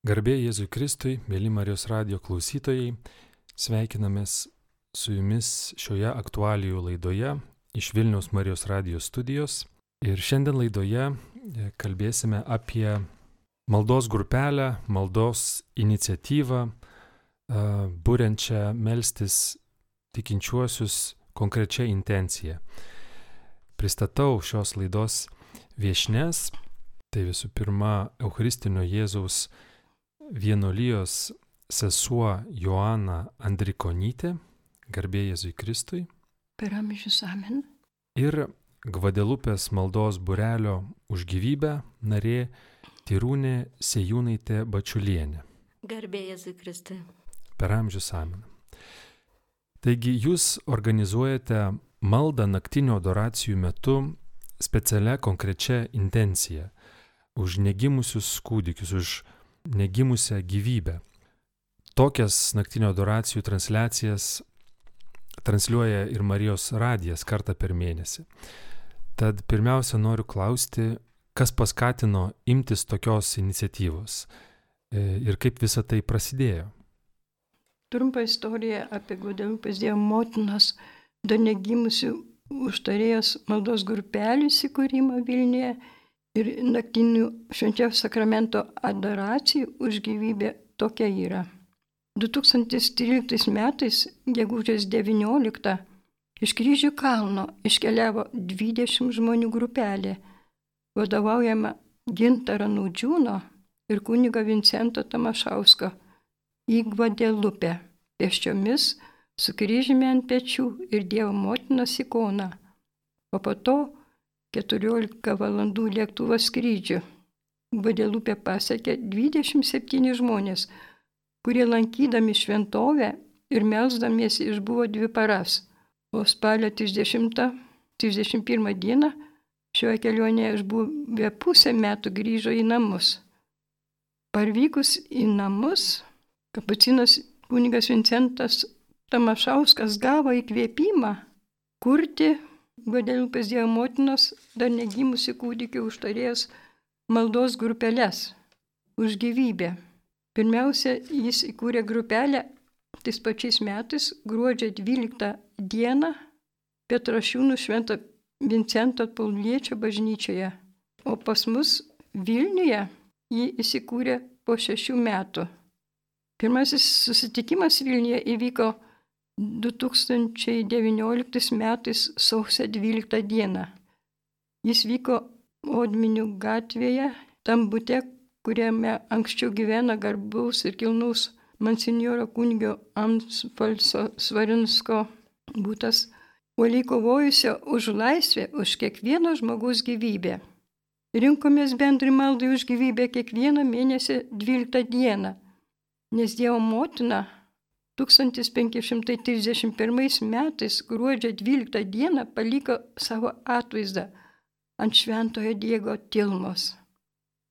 Garbė Jėzui Kristui, mėly Marijos radio klausytojai, sveikinamės su jumis šioje aktualijų laidoje iš Vilniaus Marijos radio studijos. Ir šiandien laidoje e, kalbėsime apie maldos grupelę, maldos iniciatyvą, e, būrenčią melstis tikinčiuosius konkrečia intencija. Pristatau šios laidos viešnes. Tai visų pirma, Eucharistinio Jėzaus vienolyjos sesuo Joana Andrikonytė, garbė Jėzui Kristui. Per amžius amen. Ir Gvadelupės maldos burelio už gyvybę narė Tyrūnė Sejūnaitė Bačiulienė. Garbė Jėzui Kristui. Per amžius amen. Taigi jūs organizuojate maldą naktinio adoracijų metu specialia konkrečia intencija už negimusius kūdikius, už negimusią gyvybę. Tokias naktinio adoracijų transliacijas transliuoja ir Marijos radijas kartą per mėnesį. Tad pirmiausia noriu klausti, kas paskatino imtis tokios iniciatyvos e, ir kaip visa tai prasidėjo. Trumpa istorija apie Gudelupės Dievo motinos dar negimusių užtarėjos maldos grupelių įsikūrimą Vilniuje Ir naktinių švenčiausio sakramento adoracijų už gyvybę tokia yra. 2013 metais, gegužės 19, iš kryžių kalno iškeliavo 20 žmonių grupelė, vadovaujama Gintaro Naudžiūno ir kuniga Vincento Tamašausko į Gvadelupę, pėsčiomis su kryžimi ant pečių ir Dievo motinos ikona, o po to 14 valandų lėktuvo skrydžių. Guadelupė pasiekė 27 žmonės, kurie lankydami šventovę ir melzdamiesi išbuvo dvi paras, o spalio 30-31 dieną šioje kelionėje išbuvę pusę metų grįžo į namus. Parvykus į namus, kapucinas kunigas Vincentas Tamašauskas gavo įkvėpimą kurti Guadelupės Dievo motinos dar negimusi kūdikį užtarėjęs maldos grupeles už gyvybę. Pirmiausia, jis įkūrė grupelę tais pačiais metais, gruodžio 12 dieną, Petrašiūnų švento Vincento Pauliečio bažnyčioje. O pas mus Vilniuje jį įsikūrė po šešių metų. Pirmasis susitikimas Vilniuje įvyko 2019 metais sausio 12 dieną. Jis vyko Odminių gatvėje, tam būte, kuriame anksčiau gyvena garbaus ir kilnaus monsinjoro kunigio Amsfalso Svarinsko būtas, uoliai kovojusio už laisvę, už kiekvieno žmogaus gyvybę. Rinkomės bendrai maldai už gyvybę kiekvieną mėnesį 12 dieną, nes Dievo motina 1531 metais gruodžio 12 dieną paliko savo atvaizdą ant Šventojo Diego Tilmos.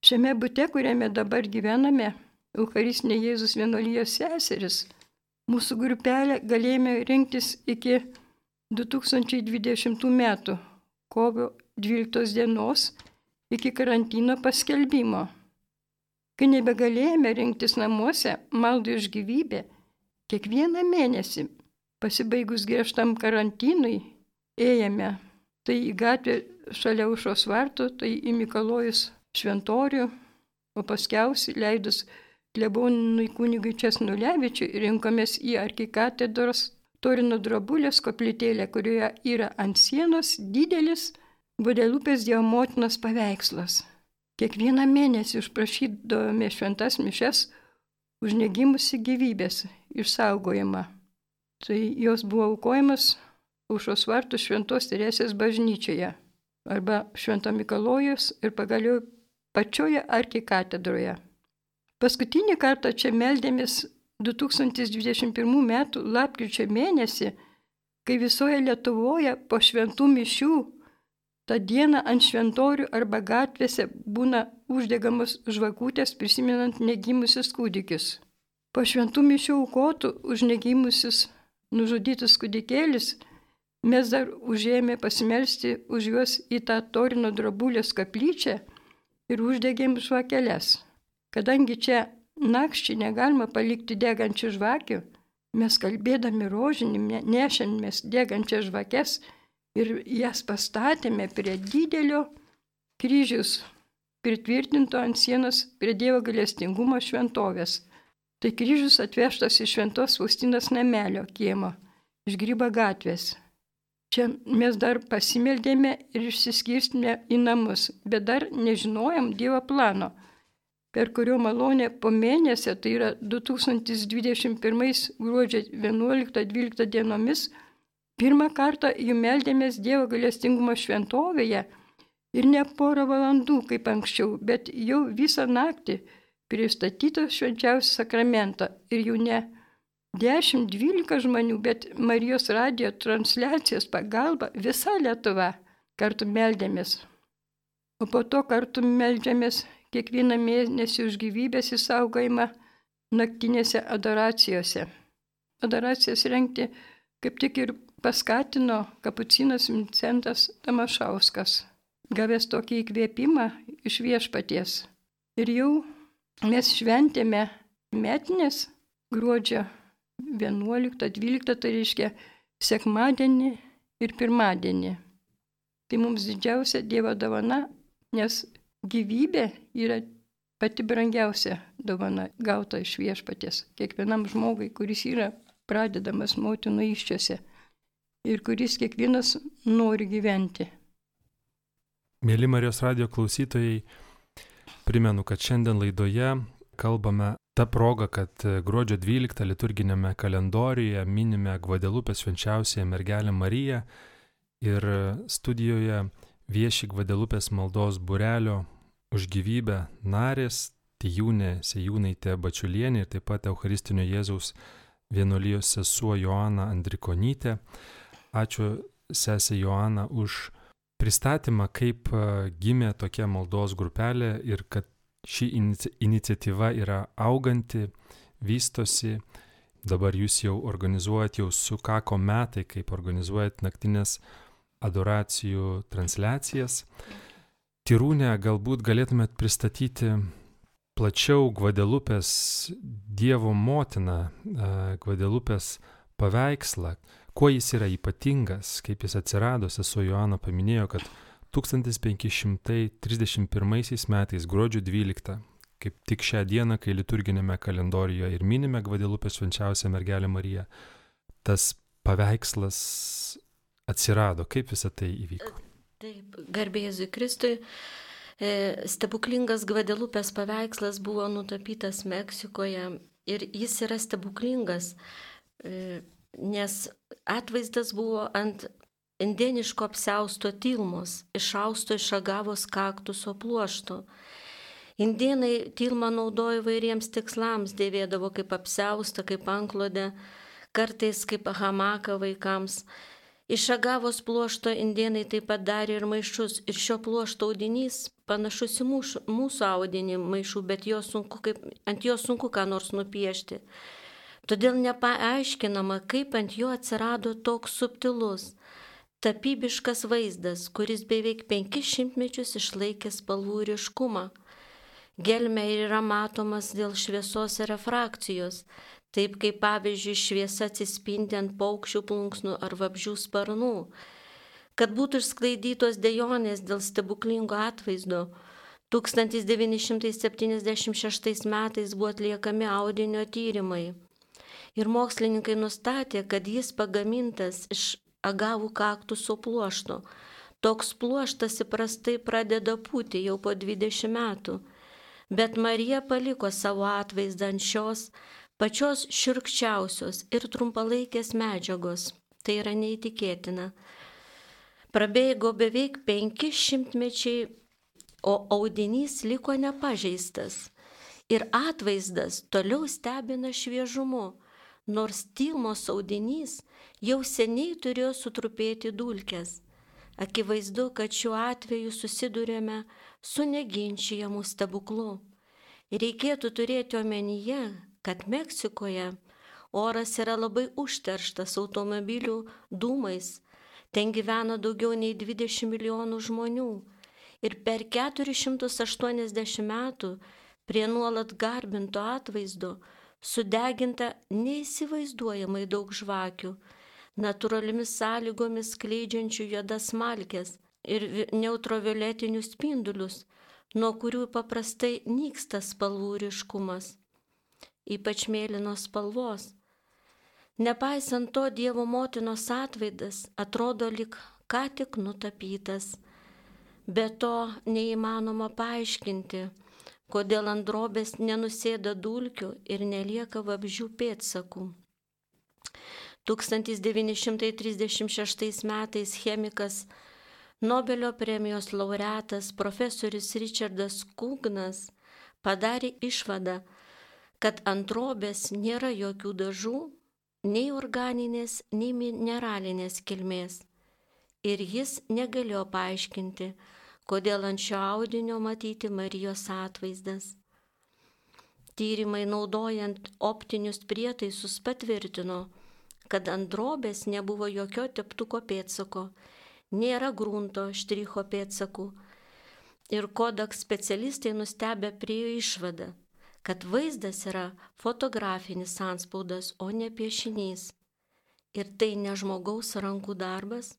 Šiame bute, kuriame dabar gyvename, Eucharistinė Jėzus vienolyjos seseris, mūsų grupelė galėjome rinktis iki 2020 metų, kovo 12 dienos, iki karantino paskelbimo. Kai nebegalėjome rinktis namuose, maldai už gyvybę, Kiekvieną mėnesį, pasibaigus griežtam karantinui, ėjome tai į gatvę šalia užos vartų, tai į Mikalojus šventorių, o paskiausiai leidus klebonui kunigui Česnulevičiui rinkomės į arkikatedros Torino drobulės koplytėlę, kurioje yra ant sienos didelis Guadelupės Dievo motinos paveikslas. Kiekvieną mėnesį užprašydavome šventas mišes už negimusi gyvybės išsaugojimą. Tai jos buvo aukojamas užos vartų Šventos Teresės bažnyčioje arba Švento Mikalojus ir pagaliau pačioje arkikatedroje. Paskutinį kartą čia meldėmės 2021 m. lapkričio mėnesį, kai visoje Lietuvoje po šventų mišių tą dieną ant šventorių arba gatvėse būna uždegamos žvakutės prisimenant negimusius kūdikius. Po šventų mišių aukotų už negimusius nužudytus kūdikėlis mes dar užėmė pasimelsti už juos į tą Torino drobulės kaplyčią ir uždegėm žvakeles. Kadangi čia nakščiai negalima palikti degančių žvakių, mes kalbėdami rožinį nešėmės degančias žvakes ir jas pastatėme prie didelio kryžius, pritvirtinto ant sienos prie Dievo galestingumo šventovės. Tai kryžius atvežtas iš Šventos Faustinos namelio kiemo, iš Gryba gatvės. Čia mes dar pasimeldėme ir išsiskirstėme į namus, bet dar nežinojom Dievo plano per kurio malonė po mėnesio, tai yra 2021 gruodžio 11-12 dienomis, pirmą kartą jų meldėmės Dievo galestingumo šventovėje ir ne porą valandų kaip anksčiau, bet jau visą naktį pristatyto švenčiausio sakramento ir jau ne 10-12 žmonių, bet Marijos radijo transliacijos pagalba visa Lietuva kartu meldėmės. O po to kartu meldžiamės kiekvieną mėnesį už gyvybės įsaugojimą naktinėse adoracijose. Adoracijas rengti kaip tik ir paskatino kapucinas Vincentas Tamašauskas, gavęs tokį įkvėpimą iš viešpaties. Ir jau mes šventėme metinės gruodžio 11-12, tai reiškia sekmadienį ir pirmadienį. Tai mums didžiausia Dievo dovana, nes gyvybė yra pati brangiausia dovana gauta iš viešpatės kiekvienam žmogui, kuris yra pradedamas motinų iščiose ir kuris kiekvienas nori gyventi. Mėly Marijos radio klausytojai, primenu, kad šiandien laidoje kalbame tą progą, kad gruodžio 12 liturginėme kalendoriuje minime Gvadelupės švenčiausiąją mergelę Mariją ir studijoje vieši Gvadelupės maldos burelio už gyvybę narės Tijūnė Sejūnaitė Bačiulienė ir taip pat Eucharistinio Jėzaus vienuolijos sesuo Joana Andrikonytė. Ačiū sesė Joana už pristatymą, kaip gimė tokia maldos grupelė ir kad ši iniciatyva yra auganti, vystosi. Dabar jūs jau organizuojat, jau sukako metai, kaip organizuojat naktinės adoracijų transliacijas. Tirūnė, galbūt galėtumėt pristatyti plačiau Gvadelupės Dievo motiną, Gvadelupės paveikslą, kuo jis yra ypatingas, kaip jis atsirado. Sesuo Joana paminėjo, kad 1531 metais gruodžio 12, kaip tik šią dieną, kai liturginėme kalendorijoje ir minime Gvadelupės švenčiausią mergelę Mariją, tas paveikslas atsirado, kaip visą tai įvyko? Taip, garbėjai Kristui. E, stebuklingas Gvadelupės paveikslas buvo nutapytas Meksikoje ir jis yra stebuklingas, e, nes atvaizdas buvo ant indėniško apsausto tilmos, išausto iš agavos kaktuso pluošto. Indienai tilmą naudojo vairiems tikslams, dėvėdavo kaip apsaustą, kaip anklodę, kartais kaip hamaką vaikams. Iš agavos pluošto indienai taip pat darė ir maišus. Ir šio pluošto audinys panašus į mūsų, mūsų audinį maišų, bet jo sunku, kaip, ant jo sunku ką nors nupiešti. Todėl nepaaiškinama, kaip ant jo atsirado toks subtilus, tapybiškas vaizdas, kuris beveik penkis šimtmečius išlaikė spalvų ryškumą. Gelme yra matomas dėl šviesos refrakcijos, taip kaip pavyzdžiui šviesa atsispindi ant paukščių plunksnų ar vabžių sparnų, kad būtų išsklaidytos dejonės dėl stebuklingo atvaizdo. 1976 metais buvo atliekami audinio tyrimai ir mokslininkai nustatė, kad jis pagamintas iš agavų kaktuso pluošto. Toks pluoštas įprastai pradeda pūti jau po 20 metų, bet Marija paliko savo atvaizdą ant šios pačios širkščiausios ir trumpalaikės medžiagos. Tai yra neįtikėtina. Prabėgo beveik penki šimtmečiai, o audinys liko nepažeistas. Ir atvaizdas toliau stebina šviežumu, nors tylmos audinys jau seniai turėjo sutrupėti dulkes. Akivaizdu, kad šiuo atveju susidurėme su neginčiamu stebuklu. Reikėtų turėti omenyje, kad Meksikoje oras yra labai užterštas automobilių dūmais. Ten gyvena daugiau nei 20 milijonų žmonių. Ir per 480 metų prie nuolat garbinto atvaizdo sudeginta neįsivaizduojamai daug žvakių, natūralimis sąlygomis kleidžiančių juodas malkės ir neutrovioletinius spindulius, nuo kurių paprastai nyksta spalvų ryškumas, ypač mėlynos spalvos. Nepaisant to, Dievo motinos atvaidas atrodo lik ką tik nutapytas. Be to neįmanoma paaiškinti, kodėl ant drobės nenusėda dulkių ir nelieka vabžių pėdsakų. 1936 metais chemikas Nobelio premijos laureatas profesorius Richardas Kugnas padarė išvadą, kad ant drobės nėra jokių dažų, nei organinės, nei mineralinės kilmės. Ir jis negalėjo paaiškinti, kodėl ant šio audinio matyti Marijos atvaizdas. Tyrimai naudojant optinius prietaisus patvirtino, kad ant drobės nebuvo jokio teptuko pėtsako, nėra grunto štricho pėtsakų. Ir kodak specialistai nustebę priejo išvadą, kad vaizdas yra fotografinis anspaudas, o ne piešinys. Ir tai ne žmogaus rankų darbas,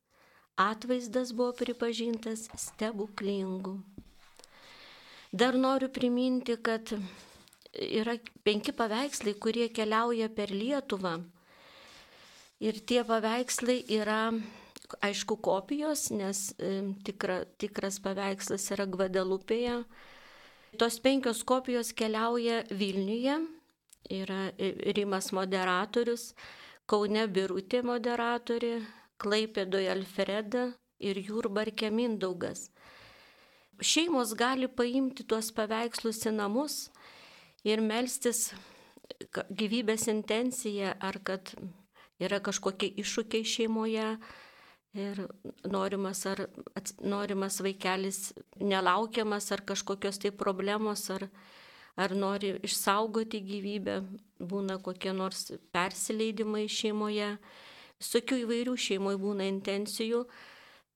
atvaizdas buvo pripažintas stebuklingu. Dar noriu priminti, kad yra penki paveikslai, kurie keliauja per Lietuvą. Ir tie paveikslai yra, aišku, kopijos, nes e, tikra, tikras paveikslas yra Gvadelupėje. Tos penkios kopijos keliauja Vilniuje, yra e, Rimas moderatorius, Kaune Birutė moderatorė, Klaipėdoje Alfreda ir Jurbarke Mindaugas. Šeimos gali paimti tuos paveikslus į namus ir melstis gyvybės intenciją, ar kad yra kažkokie iššūkiai šeimoje ir norimas, ar, norimas vaikelis nelaukiamas, ar kažkokios tai problemos, ar, ar nori išsaugoti gyvybę, būna kokie nors persileidimai šeimoje Visokių įvairių šeimoje būna intencijų.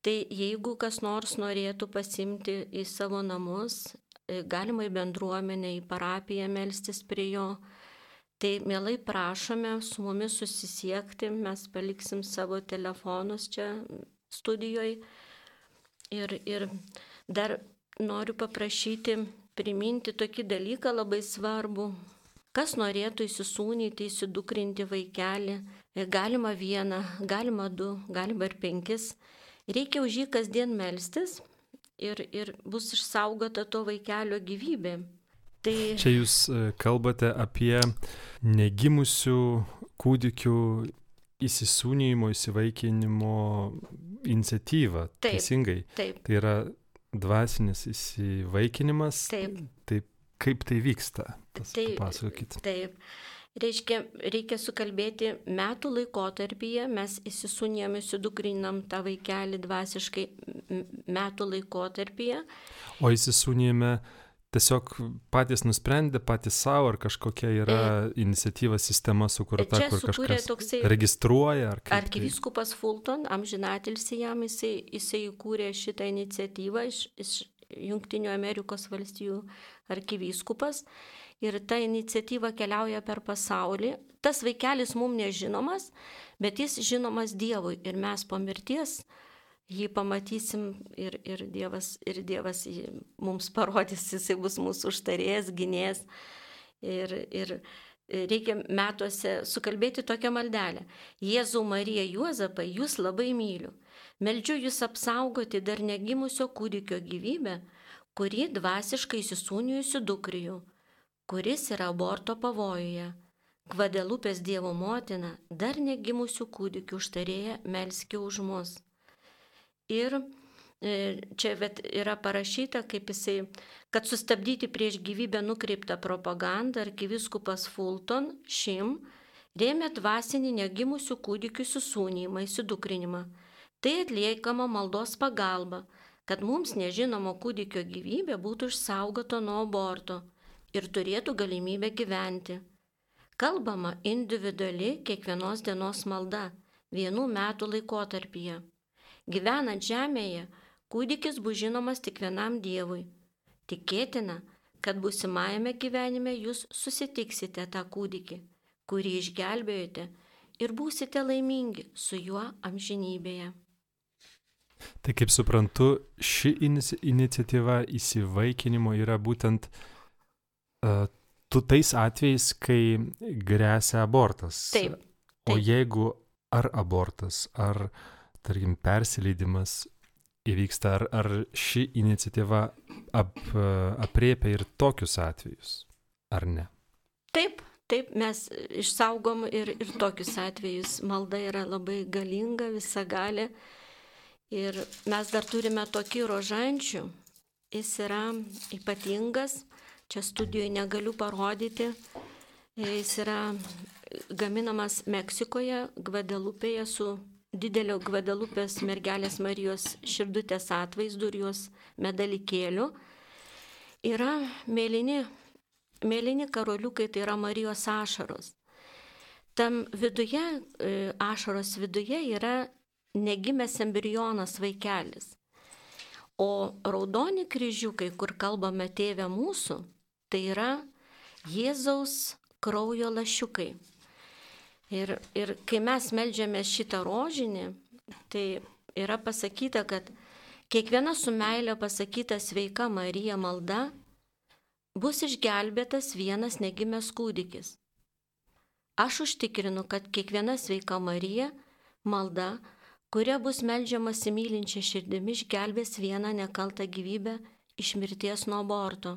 Tai jeigu kas nors norėtų pasimti į savo namus, e, galima į bendruomenę, į parapiją melstis prie jo, tai mielai prašome su mumis susisiekti, mes paliksim savo telefonus čia studijoje. Ir, ir dar noriu paprašyti priminti tokį dalyką labai svarbu. Kas norėtų įsisūnyti, įsidukrinti vaikelį, Galima vieną, galima du, galima ir penkis. Reikia už jį kasdien melstis ir, ir bus išsaugota to vaikelio gyvybė. Tai... Čia jūs e, kalbate apie negimusių kūdikių įsisūnymo, įsivaikinimo iniciatyvą. Taip, teisingai. Taip. Tai yra dvasinis įsivaikinimas. Taip. Taip, kaip tai vyksta? Taip. Pasakokit. Taip. Reiškia, reikia sukalbėti metų laikotarpyje, mes įsisūnėm, įsidukrinam tą vaikelį dvasiškai metų laikotarpyje. O įsisūnėme tiesiog patys nusprendė, patys savo, ar kažkokia yra e, iniciatyva sistema sukurta, kur kažkas toksai, registruoja. Ar tai? arkivyskupas Fulton, amžinatilsi jam, jisai, jisai įkūrė šitą iniciatyvą iš, iš Junktinių Amerikos valstijų arkivyskupas ir ta iniciatyva keliauja per pasaulį. Tas vaikelis mums nežinomas, bet jis žinomas Dievui ir mes po mirties jį pamatysim ir, ir, dievas, ir Dievas mums parodys, jisai bus mūsų užtarėjas, gynės. Ir, ir reikia metuose sukalbėti tokią maldelę. Jėzau Marija Juozapai, jūs labai myliu. Meldžiu jūs apsaugoti dar negimusio kūdikio gyvybę, kurį dvasiškai įsisūnijusių dukrijų kuris yra aborto pavojuje. Gvadelupės Dievo motina, dar negimusių kūdikių užtarėja, melski už mus. Ir e, čia yra parašyta, kaip jisai, kad sustabdyti prieš gyvybę nukreiptą propagandą, arkiviskupas Fulton šim rėmė dvasinį negimusių kūdikių susūnymą, įsidukrinimą. Tai atliekama maldos pagalba, kad mums nežinomo kūdikio gyvybė būtų išsaugota nuo aborto ir turėtų galimybę gyventi. Kalbama individuali kiekvienos dienos malda vienų metų laikotarpyje. Gyvenant žemėje, kūdikis bus žinomas tik vienam Dievui. Tikėtina, kad busimajame gyvenime jūs susitiksite tą kūdikį, kurį išgelbėjote ir būsite laimingi su juo amžinybėje. Tai kaip suprantu, ši iniciatyva įsivaikinimo yra būtent uh, tu tais atvejais, kai grėsia abortas. Taip, taip. O jeigu ar abortas, ar, tarkim, persileidimas įvyksta, ar, ar ši iniciatyva ap, apriepia ir tokius atvejus, ar ne? Taip, taip, mes išsaugom ir, ir tokius atvejus. Malda yra labai galinga, visa gali. Ir mes dar turime tokį rožančių. Jis yra ypatingas, čia studijoje negaliu parodyti. Jis yra gaminamas Meksikoje, Gvadelupėje su didelio Gvadelupės mergelės Marijos širdutės atvaizdu ir jos medalikėliu. Yra mėlyni, mėlyni karoliukai, tai yra Marijos ašaros. Tam viduje, e, ašaros viduje yra negimęs embrionas vaikelis. O raudoni kryžiukai, kur kalbame tėvę mūsų, tai yra Jėzaus kraujo lašiukai. Ir, ir kai mes melžiame šitą rožinį, tai yra pasakyta, kad kiekviena su meilė pasakyta sveika Marija malda bus išgelbėtas vienas negimęs kūdikis. Aš užtikrinu, kad kiekviena sveika Marija malda, kuria bus melžiamas įmylinčia širdimi, išgelbės vieną nekaltą gyvybę iš mirties nuo aborto.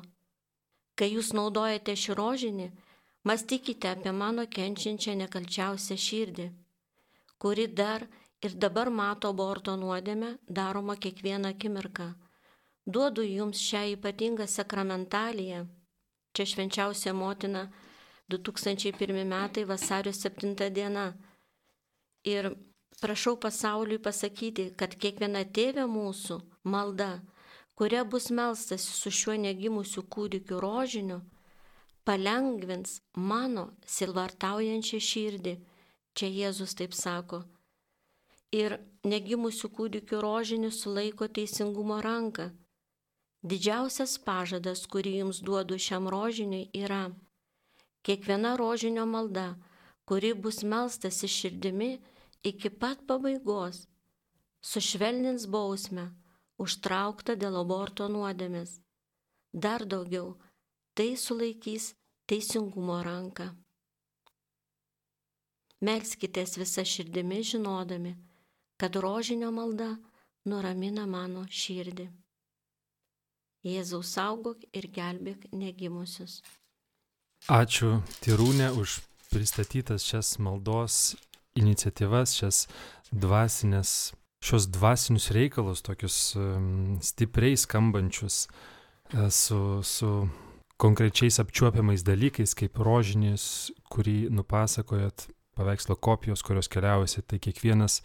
Kai jūs naudojate šį rožinį, Mąstykite apie mano kenčiančią nekalčiausią širdį, kuri dar ir dabar mato aborto nuodėmę daroma kiekvieną akimirką. Duodu jums šią ypatingą sakramentaliją. Čia švenčiausia motina 2001 metai vasario 7 diena. Ir prašau pasauliui pasakyti, kad kiekviena tėvė mūsų malda, kuria bus melstas su šiuo negimusiu kūdikiu rožiniu, palengvins mano silvartaujančią širdį. Čia Jėzus taip sako. Ir negimusių kūdikių rožinis sulaiko teisingumo ranką. Didžiausias pažadas, kurį jums duodu šiam rožiniui, yra kiekviena rožinio malda, kuri bus melstasi širdimi iki pat pabaigos, sušvelnins bausmę, užtrauktą dėl aborto nuodėmės. Dar daugiau, tai sulaikys teisingumo ranką. Melskitės visą širdimi žinodami, kad rožinio malda nuramina mano širdį. Jėzaus saugok ir gelbėk negimusius. Ačiū Tirūnė už pristatytas šias maldos iniciatyvas, šias dvasinės, šios dvasinius reikalus, tokius stipriai skambančius e, su, su konkrečiais apčiuopiamais dalykais, kaip rožinis, kurį nupasakojot, paveikslo kopijos, kurios keliaujasi, tai kiekvienas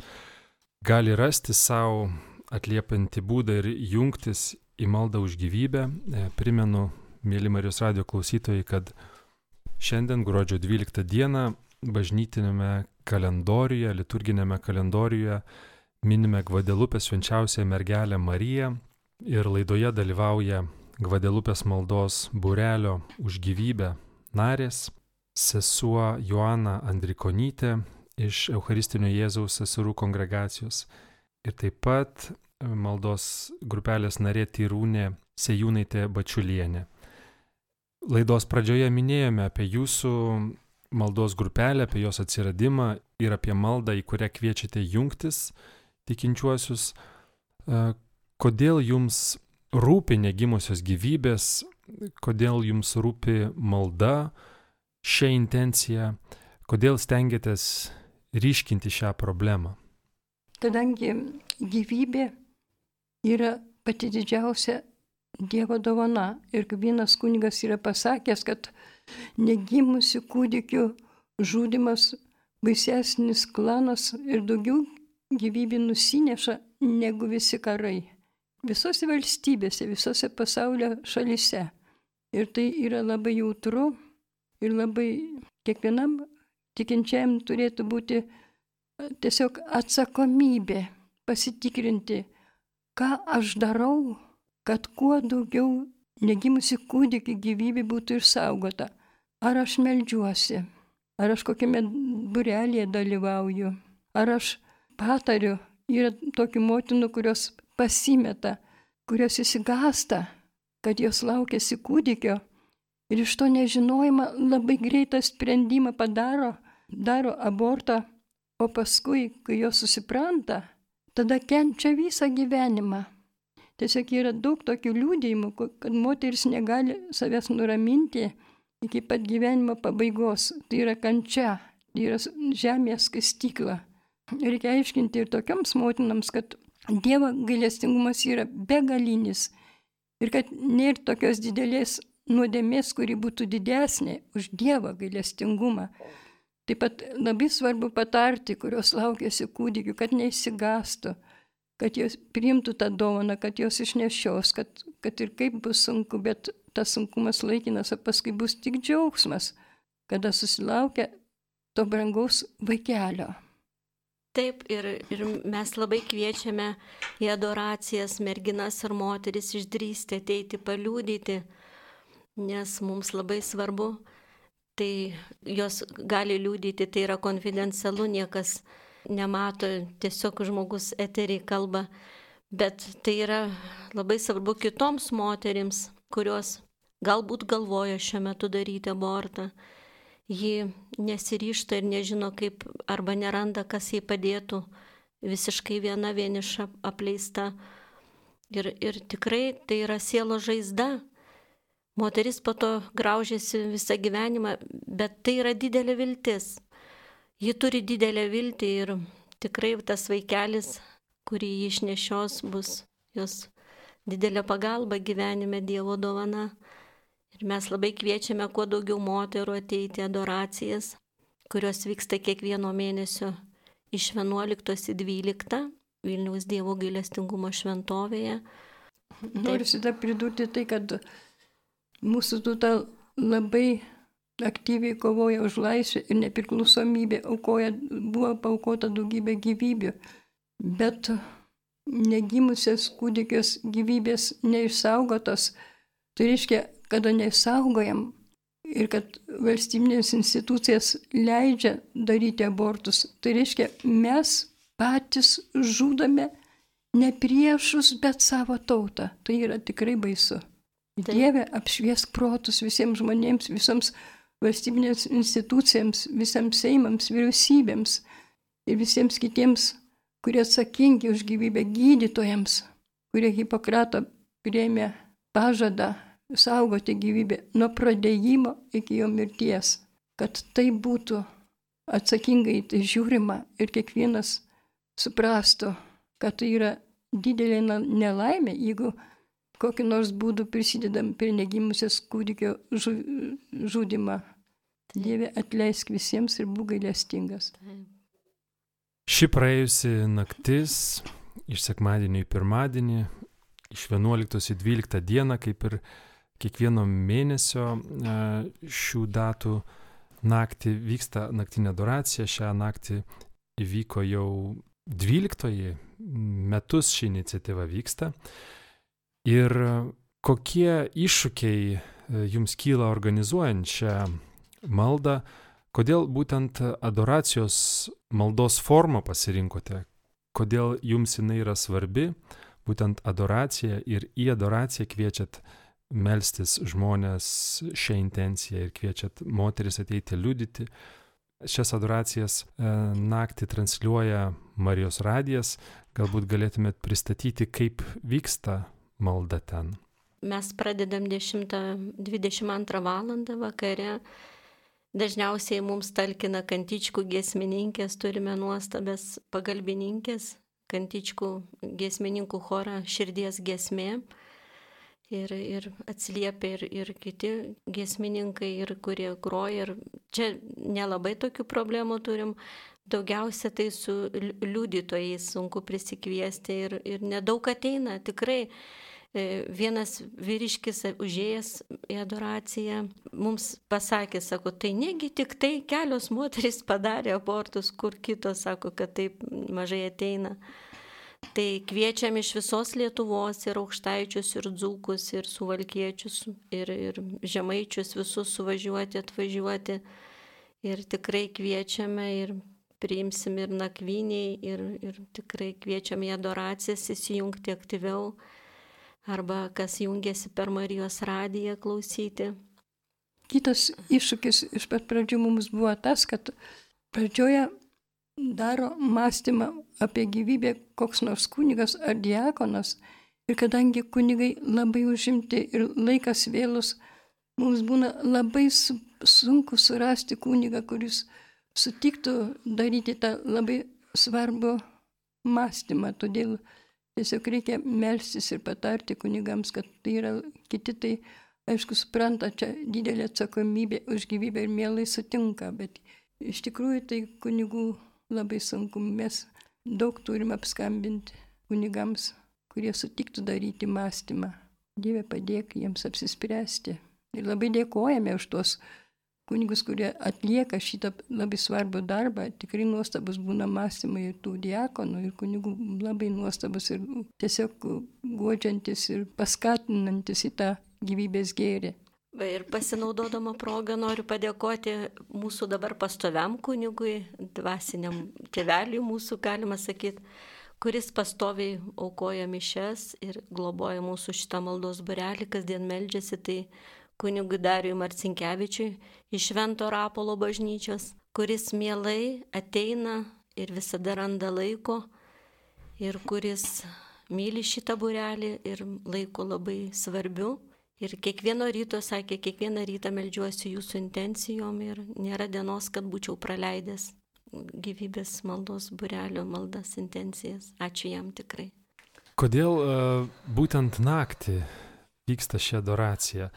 gali rasti savo atliepantį būdą ir jungtis į maldą už gyvybę. E, primenu, mėly Marijos radio klausytojai, kad šiandien gruodžio 12 dieną bažnytinėme kalendoriuje, liturginėme kalendoriuje minime Gvadelupės švenčiausią mergelę Mariją ir laidoje dalyvauja Gvadelupės maldos burelio už gyvybę narės, sesuo Joana Andrikonytė iš Eucharistinio Jėzaus seserų kongregacijos ir taip pat maldos grupelės narė Tyrūnė Sejūnaitė Bačiulienė. Laidos pradžioje minėjome apie jūsų maldos grupelę, apie jos atsiradimą ir apie maldą, į kurią kviečiate jungtis tikinčiuosius. Kodėl jums rūpi negimusios gyvybės, kodėl jums rūpi malda, šią intenciją, kodėl stengiatės ryškinti šią problemą? Kadangi gyvybė yra pati didžiausia Dievo dovana ir vienas kunigas yra pasakęs, kad negimusių kūdikių žudimas baisesnis klanas ir daugiau gyvybė nusineša negu visi karai visose valstybėse, visose pasaulio šalise. Ir tai yra labai jautru ir labai kiekvienam tikinčiam turėtų būti tiesiog atsakomybė pasitikrinti, ką aš darau, kad kuo daugiau negimusi kūdikį gyvybė būtų išsaugota. Ar aš melžiuosi, ar aš kokiame burelėje dalyvauju, ar aš patariu, yra tokių motinų, kurios pasimeta, kurios įsigasta, kad jos laukėsi kūdikio ir iš to nežinojimo labai greitą sprendimą padaro, daro abortą, o paskui, kai jos susipranta, tada kenčia visą gyvenimą. Tiesiog yra daug tokių liūdėjimų, kad moteris negali savęs nuraminti iki pat gyvenimo pabaigos. Tai yra kančia, tai yra žemės kastykla. Reikia aiškinti ir tokiams motinams, kad Dievo gailestingumas yra begalinis ir kad nėra tokios didelės nuodėmės, kuri būtų didesnė už Dievo gailestingumą. Taip pat labai svarbu patarti, kurios laukėsi kūdikiu, kad neįsigastų, kad jos priimtų tą dovaną, kad jos išnešios, kad, kad ir kaip bus sunku, bet tas sunkumas laikinas, o paskui bus tik džiaugsmas, kada susilaukia to brangaus vaikelio. Taip, ir, ir mes labai kviečiame į adoracijas merginas ir moteris išdrysti, ateiti, paliūdyti, nes mums labai svarbu, tai jos gali liūdyti, tai yra konfidencialu, niekas nemato, tiesiog žmogus eterį kalba, bet tai yra labai svarbu kitoms moterims, kurios galbūt galvoja šiuo metu daryti abortą. Ji nesiryšta ir nežino kaip arba neranda, kas jai padėtų, visiškai viena vieniša apleista. Ir, ir tikrai tai yra sielo žaizda. Moteris po to graužiasi visą gyvenimą, bet tai yra didelė viltis ji turi didelę viltį ir tikrai tas vaikelis, kurį jį išnešios, bus jos didelė pagalba gyvenime Dievo dovana. Ir mes labai kviečiame kuo daugiau moterų ateiti adoracijas, kurios vyksta kiekvieno mėnesio iš 11 į 12 Vilniaus Dievo gailestingumo šventovėje. Noriu šitą pridurti tai, kad mūsų tauta labai aktyviai kovoja už laisvę ir nepriklausomybę, aukoja, buvo paukota daugybė gyvybių, bet negimusias kūdikės gyvybės neišsaugotos, tai reiškia, kada neišsaugojam ir kad valstybinės institucijas leidžia daryti abortus, tai reiškia, mes patys žudome ne priešus, bet savo tautą. Tai yra tikrai baisu. Dieve, apšviesk protus visiems žmonėms, visoms valstybinės institucijams, visiems seimams, vyriausybėms ir visiems kitiems, kurie atsakingi už gyvybę, gydytojams, kurie Hipokrato priėmė pažadą saugoti gyvybę nuo pradėjimo iki jo mirties, kad tai būtų atsakingai tai žiūrima ir kiekvienas suprastų, kad tai yra didelė nelaimė, jeigu kokiu nors būdu prisidedam prie negimusios kūdikio žudimą. Dieve atleisk visiems ir būk gailestingas. Ši praėjusi naktis iš sekmadienio į pirmadienį, iš 11 į 12 dieną, kaip ir kiekvieno mėnesio e, šių datų naktį vyksta naktinė adoracija. Šią naktį įvyko jau 12 metus ši iniciatyva vyksta. Ir kokie iššūkiai e, jums kyla organizuojant šią maldą, kodėl būtent adoracijos maldos formą pasirinkote, kodėl jums jinai yra svarbi, būtent adoracija ir į adoraciją kviečiat melstis žmonės šią intenciją ir kviečiat moteris ateiti liudyti. Šias adoracijas e, naktį transliuoja Marijos radijas. Galbūt galėtumėt pristatyti, kaip vyksta malda ten. Mes pradedam 10-22 val. vakare Dažniausiai mums talkina kantičkų giesmininkės, turime nuostabės pagalbininkės, kantičkų giesmininkų chorą širdies giesmė. Ir, ir atsiliepia ir, ir kiti giesmininkai, ir kurie groja. Ir čia nelabai tokių problemų turim. Daugiausia tai su liudytojais sunku prisikviesti ir, ir nedaug ateina. Tikrai E, vienas vyriškis užėjęs į adoraciją mums pasakė, sako, tai negi tik tai kelios moteris padarė abortus, kur kitos sako, kad taip mažai ateina. Tai kviečiam iš visos Lietuvos ir aukštaičius, ir dzūkus, ir suvalkiečius, ir, ir žemaičius visus suvažiuoti, atvažiuoti. Ir tikrai kviečiame ir priimsim ir nakviniai, ir, ir tikrai kviečiam į adoracijas įsijungti aktyviau, arba kas jungiasi per Marijos radiją klausyti. Kitas iššūkis iš pat pradžių mums buvo tas, kad pradžioje daro mąstymą apie gyvybę koks nors kunigas ar diakonas. Ir kadangi kunigai labai užimti ir laikas vėlus, mums būna labai su, sunku surasti kunigą, kuris sutiktų daryti tą labai svarbų mąstymą. Todėl tiesiog reikia melstis ir patarti kunigams, kad tai yra kiti tai, aišku, supranta, čia didelė atsakomybė už gyvybę ir mielai sutinka, bet iš tikrųjų tai kunigų labai sunku. Mes daug turim apskambinti kunigams, kurie sutiktų daryti mąstymą. Dieve padėk jiems apsispręsti. Ir labai dėkojame už tuos kunigus, kurie atlieka šitą labai svarbų darbą. Tikrai nuostabus būna mąstymai ir tų diakonų, ir kunigų labai nuostabus ir tiesiog godžiantis ir paskatinantis į tą gyvybės gėrį. Ir pasinaudodama progą noriu padėkoti mūsų dabar pastoviam kunigui, dvasiniam tėveliui mūsų, galima sakyti, kuris pastoviai aukoja mišes ir globoja mūsų šitą maldos burelį, kasdien meldžiasi, tai kunigui Dariui Marcinkievičiui iš Vento Rapolo bažnyčios, kuris mielai ateina ir visada randa laiko ir kuris myli šitą burelį ir laiko labai svarbiu Ir kiekvieno ryto, sakė, kiekvieną rytą melžiuosi jūsų intencijom ir nėra dienos, kad būčiau praleidęs gyvybės maldos burelio maldas intencijas. Ačiū jam tikrai. Kodėl uh, būtent naktį vyksta ši adoracija?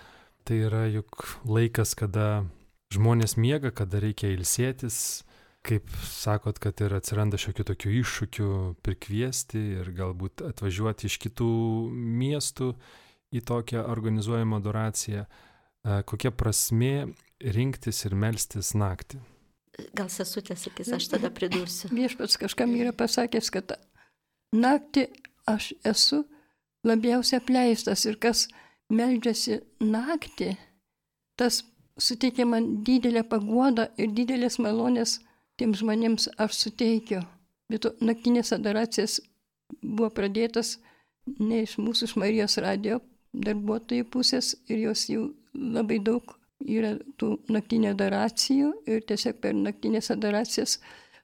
Tai yra juk laikas, kada žmonės miega, kada reikia ilsėtis, kaip sakot, kad ir atsiranda šiokių tokių iššūkių prikviesti ir galbūt atvažiuoti iš kitų miestų į tokią organizuojamą adoraciją, e, kokia prasme rinktis ir melstis naktį. Gal sesutė sakys, aš tada pridursiu. Viešpats kažkam yra pasakęs, kad naktį aš esu labiausiai apleistas ir kas meldžiasi naktį, tas suteikia man didelę paguodą ir didelės malonės tiems žmonėms aš suteikiu. Bet to naktinės adoracijas buvo pradėtas ne iš mūsų, iš Marijos radio darbuotojų pusės ir jos jau labai daug yra tų naktinių adoracijų ir tiesiog per naktinės adoracijas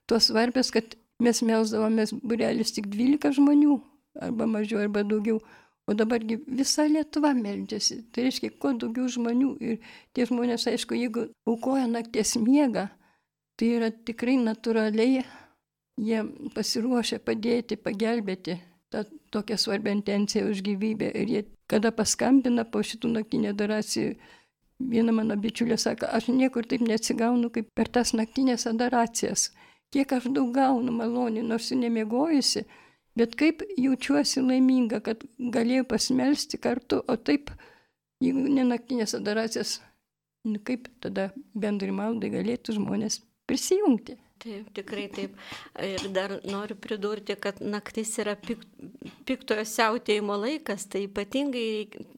tos svarbios, kad mes melzdavomės burelis tik 12 žmonių, arba mažiau, arba daugiau, o dabargi visa Lietuva meldžiasi. Tai reiškia, kuo daugiau žmonių ir tie žmonės, aišku, jeigu aukoja nakties miegą, tai yra tikrai natūraliai jie pasiruošę padėti, pagelbėti tą tokią svarbią intenciją už gyvybę. Ir jie, kada paskambina po šitų naktinė adoracijų, viena mano bičiulė sako, aš niekur taip neatsigaunu kaip per tas naktinės adoracijas. Kiek aš daug gaunu malonį, nors ir nemiegojusi, bet kaip jaučiuosi laiminga, kad galėjau pasimelsti kartu, o taip, jeigu ne naktinės adoracijas, nu kaip tada bendrai maldai galėtų žmonės prisijungti. Taip, tikrai taip. Ir dar noriu pridurti, kad naktis yra pik, piktojo siautėjimo laikas, tai ypatingai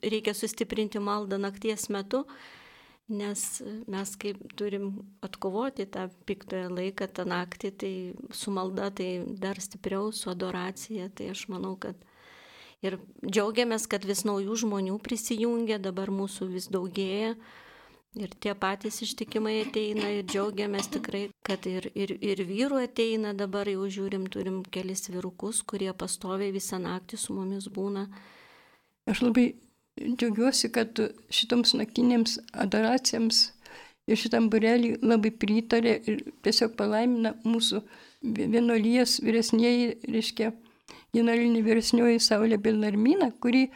reikia sustiprinti maldą nakties metu, nes mes kaip turim atkovoti tą piktoją laiką, tą naktį, tai su malda tai dar stipriau, su adoracija, tai aš manau, kad ir džiaugiamės, kad vis naujų žmonių prisijungia, dabar mūsų vis daugėja. Ir tie patys ištikimai ateina ir džiaugiamės tikrai, kad ir, ir, ir vyrų ateina, dabar jau žiūrim, turim kelis vyrukus, kurie pastoviai visą naktį su mumis būna. Aš labai džiaugiuosi, kad šitoms naktinėms adoracijams ir šitam burelį labai pritarė ir tiesiog palaimina mūsų vienolyjas vyresnėji, reiškia, vienuolinė vyresnioji Saulė Belnarmina, kuri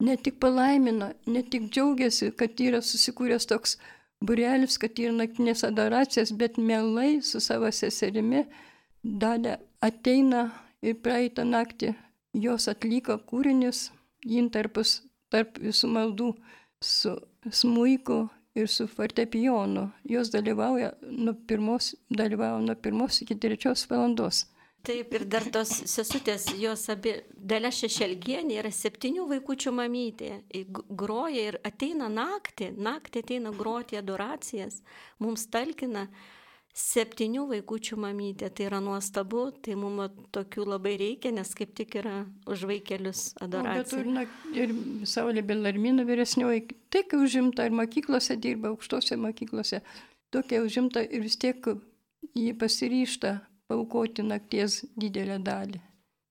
ne tik palaimino, ne tik džiaugiasi, kad yra susikūręs toks burelis, kad yra naktinės adoracijas, bet mielai su savo seserimi dalė ateina ir praeitą naktį jos atliko kūrinius, intarpus tarp visų maldų su smuiku ir su fortepijonu. Jos dalyvauja nuo pirmos, dalyvauja nuo pirmos iki trečios valandos. Taip, ir dar tos sesutės, jos abi, Dalia Šešelgienė yra septynių vaikųčių mamytė, groja ir ateina naktį, naktį ateina groti adoracijas, mums talkina septynių vaikųčių mamytė, tai yra nuostabu, tai mums tokių labai reikia, nes kaip tik yra už vaikelius adoracija. Bet ir, ir Saulė Belarmino vyresnioji, kai užimta ir mokyklose dirba, aukštose mokyklose, tokia užimta ir vis tiek jį pasiryšta paukoti nakties didelę dalį.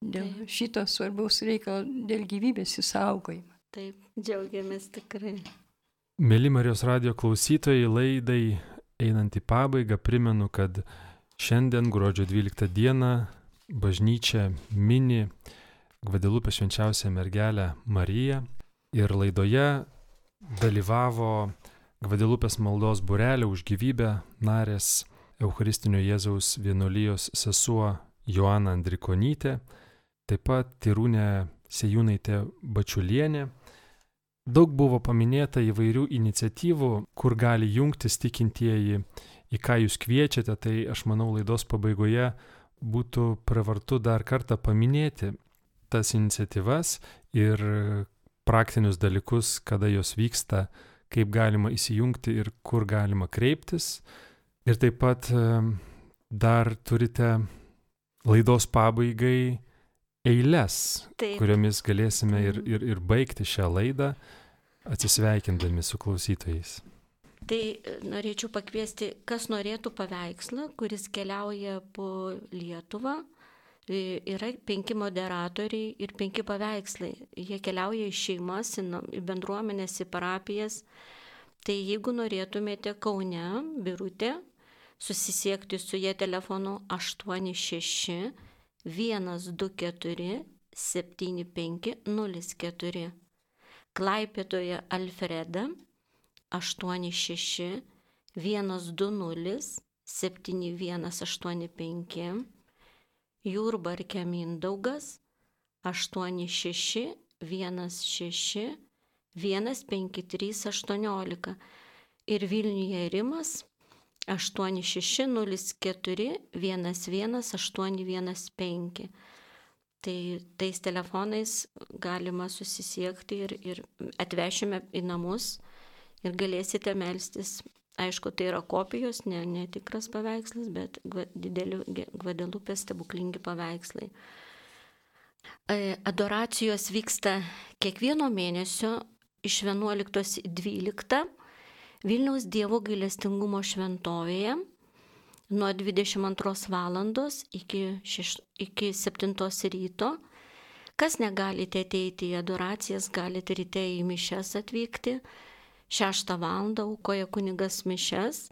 Dėl Taip. šito svarbaus reikalo, dėl gyvybės įsaugojimo. Taip, džiaugiamės tikrai. Mėly Marijos radio klausytojai, laidai einant į pabaigą primenu, kad šiandien gruodžio 12 dieną bažnyčia mini Gvadelupę švenčiausią mergelę Mariją ir laidoje dalyvavo Gvadelupės maldos burelio už gyvybę narės Eucharistinio Jėzaus vienuolijos sesuo Joana Andrikonytė, taip pat Tirūnė Sejūnaitė Bačiulienė. Daug buvo paminėta įvairių iniciatyvų, kur gali jungtis tikintieji, į ką jūs kviečiate, tai aš manau laidos pabaigoje būtų pravartu dar kartą paminėti tas iniciatyvas ir praktinius dalykus, kada jos vyksta, kaip galima įsijungti ir kur galima kreiptis. Ir taip pat dar turite laidos pabaigai eiles, taip. kuriomis galėsime ir, mhm. ir, ir baigti šią laidą, atsisveikindami su klausytojais. Tai e, norėčiau pakviesti, kas norėtų paveikslą, kuris keliauja po Lietuvą. E, yra penki moderatoriai ir penki paveikslai. Jie keliauja į šeimas, į bendruomenės, į parapijas. Tai jeigu norėtumėte Kaune, Birutė, susisiekti su jie telefonu 86 124 7504. Klaipėtoje Alfreda 86 120 7185. Jurbarke Mindaugas 86 16 15318 ir Vilniuje Rimas 8604 11815. Tai tais telefonais galima susisiekti ir, ir atvešime į namus ir galėsite melstis. Aišku, tai yra kopijos, ne, ne tikras paveikslas, bet didelių Gvadelupės stebuklingi paveikslai. E, adoracijos vyksta kiekvieno mėnesio iš 11 į 12 Vilniaus Dievo gailestingumo šventovėje nuo 22 val. iki, šeš, iki 7 ryto. Kas negalite ateiti į adoracijas, galite ryte į mišes atvykti. 6 val. aukoja kunigas mišes.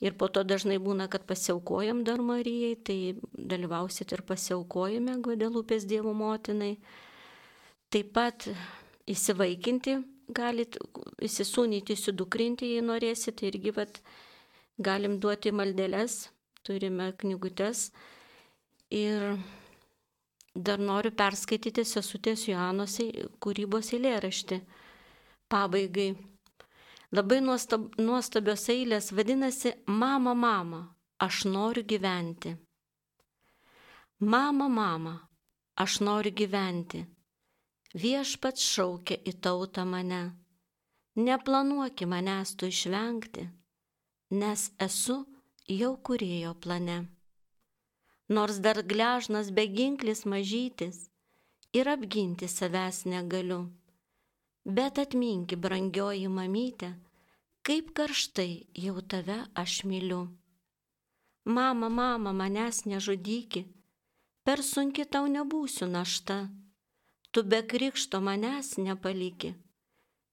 Ir po to dažnai būna, kad pasiaukojam dar Marijai, tai dalyvausit ir pasiaukojime Gvadelupės Dievo motinai. Taip pat įsivaikinti galit įsisūnyti, įsidukrinti, jei norėsite, irgi vat, galim duoti maldelės, turime knygutes. Ir dar noriu perskaityti sesutės Joanos kūrybos eilėraštį. Pabaigai. Labai nuostab, nuostabios eilės vadinasi Mama, mama, aš noriu gyventi. Mama, mama, aš noriu gyventi viešpats šaukia į tautą mane. Neplanuoki manęs tu išvengti, nes esu jau kurėjo plane. Nors dar gležnas beginklis mažytis ir apginti savęs negaliu. Bet atminki, brangioji mamytė, kaip karštai jau tave aš myliu. Mama, mama, manęs nežudyki, per sunki tau nebūsiu našta tu be krikšto manęs nepaliki,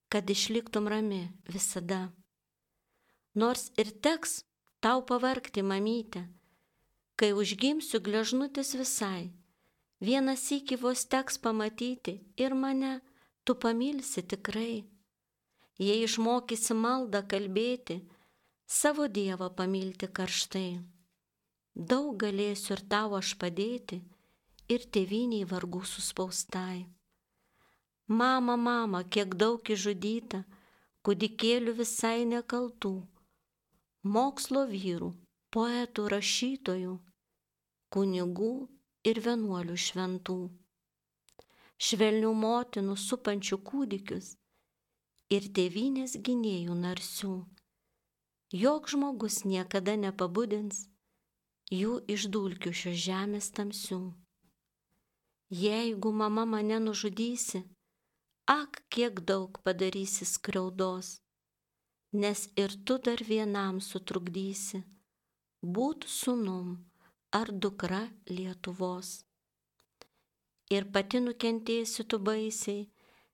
kad išliktum rami visada. Nors ir teks tau pavarkti, mamytė, kai užgimsiu gležnutis visai, vienas iki vos teks pamatyti ir mane tu pamilsi tikrai. Jei išmokysi maldą kalbėti, savo Dievą pamilti karštai. Daug galėsiu ir tau aš padėti ir tėviniai vargų suspaustai. Mama, mama, kiek daug išžudyta, kūdikėlių visai nekaltų, mokslo vyrų, poetų, rašytojų, kunigų, ir vienuolių šventų, švelnių motinų supančių kūdikius ir tėvynės gynėjų narsių. Jok žmogus niekada nepabudins jų iš dulkių šios žemės tamsių. Jeigu mama mane nužudysi, ak, kiek daug padarysi skriaudos, nes ir tu dar vienam sutrukdysi, būt sunum ar dukra Lietuvos. Ir pati nukentėsi tu baisiai,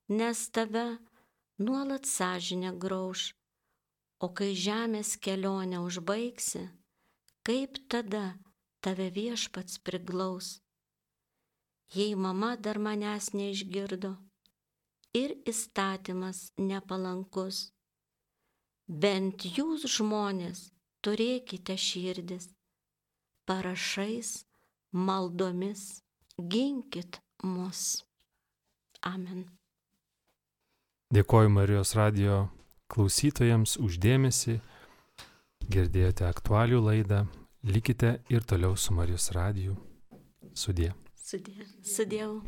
nes tave nuolat sąžinė grauž, o kai žemės kelionę užbaigsi, kaip tada tave viešpats priglaus. Jei mama dar manęs neišgirdo ir įstatymas nepalankus, bent jūs žmonės turėkite širdis parašais, maldomis, ginkit mus. Amen. Dėkoju Marijos radio klausytojams uždėmesi. Girdėjote aktualių laidą. Likite ir toliau su Marijos radiju. 四点，四点五。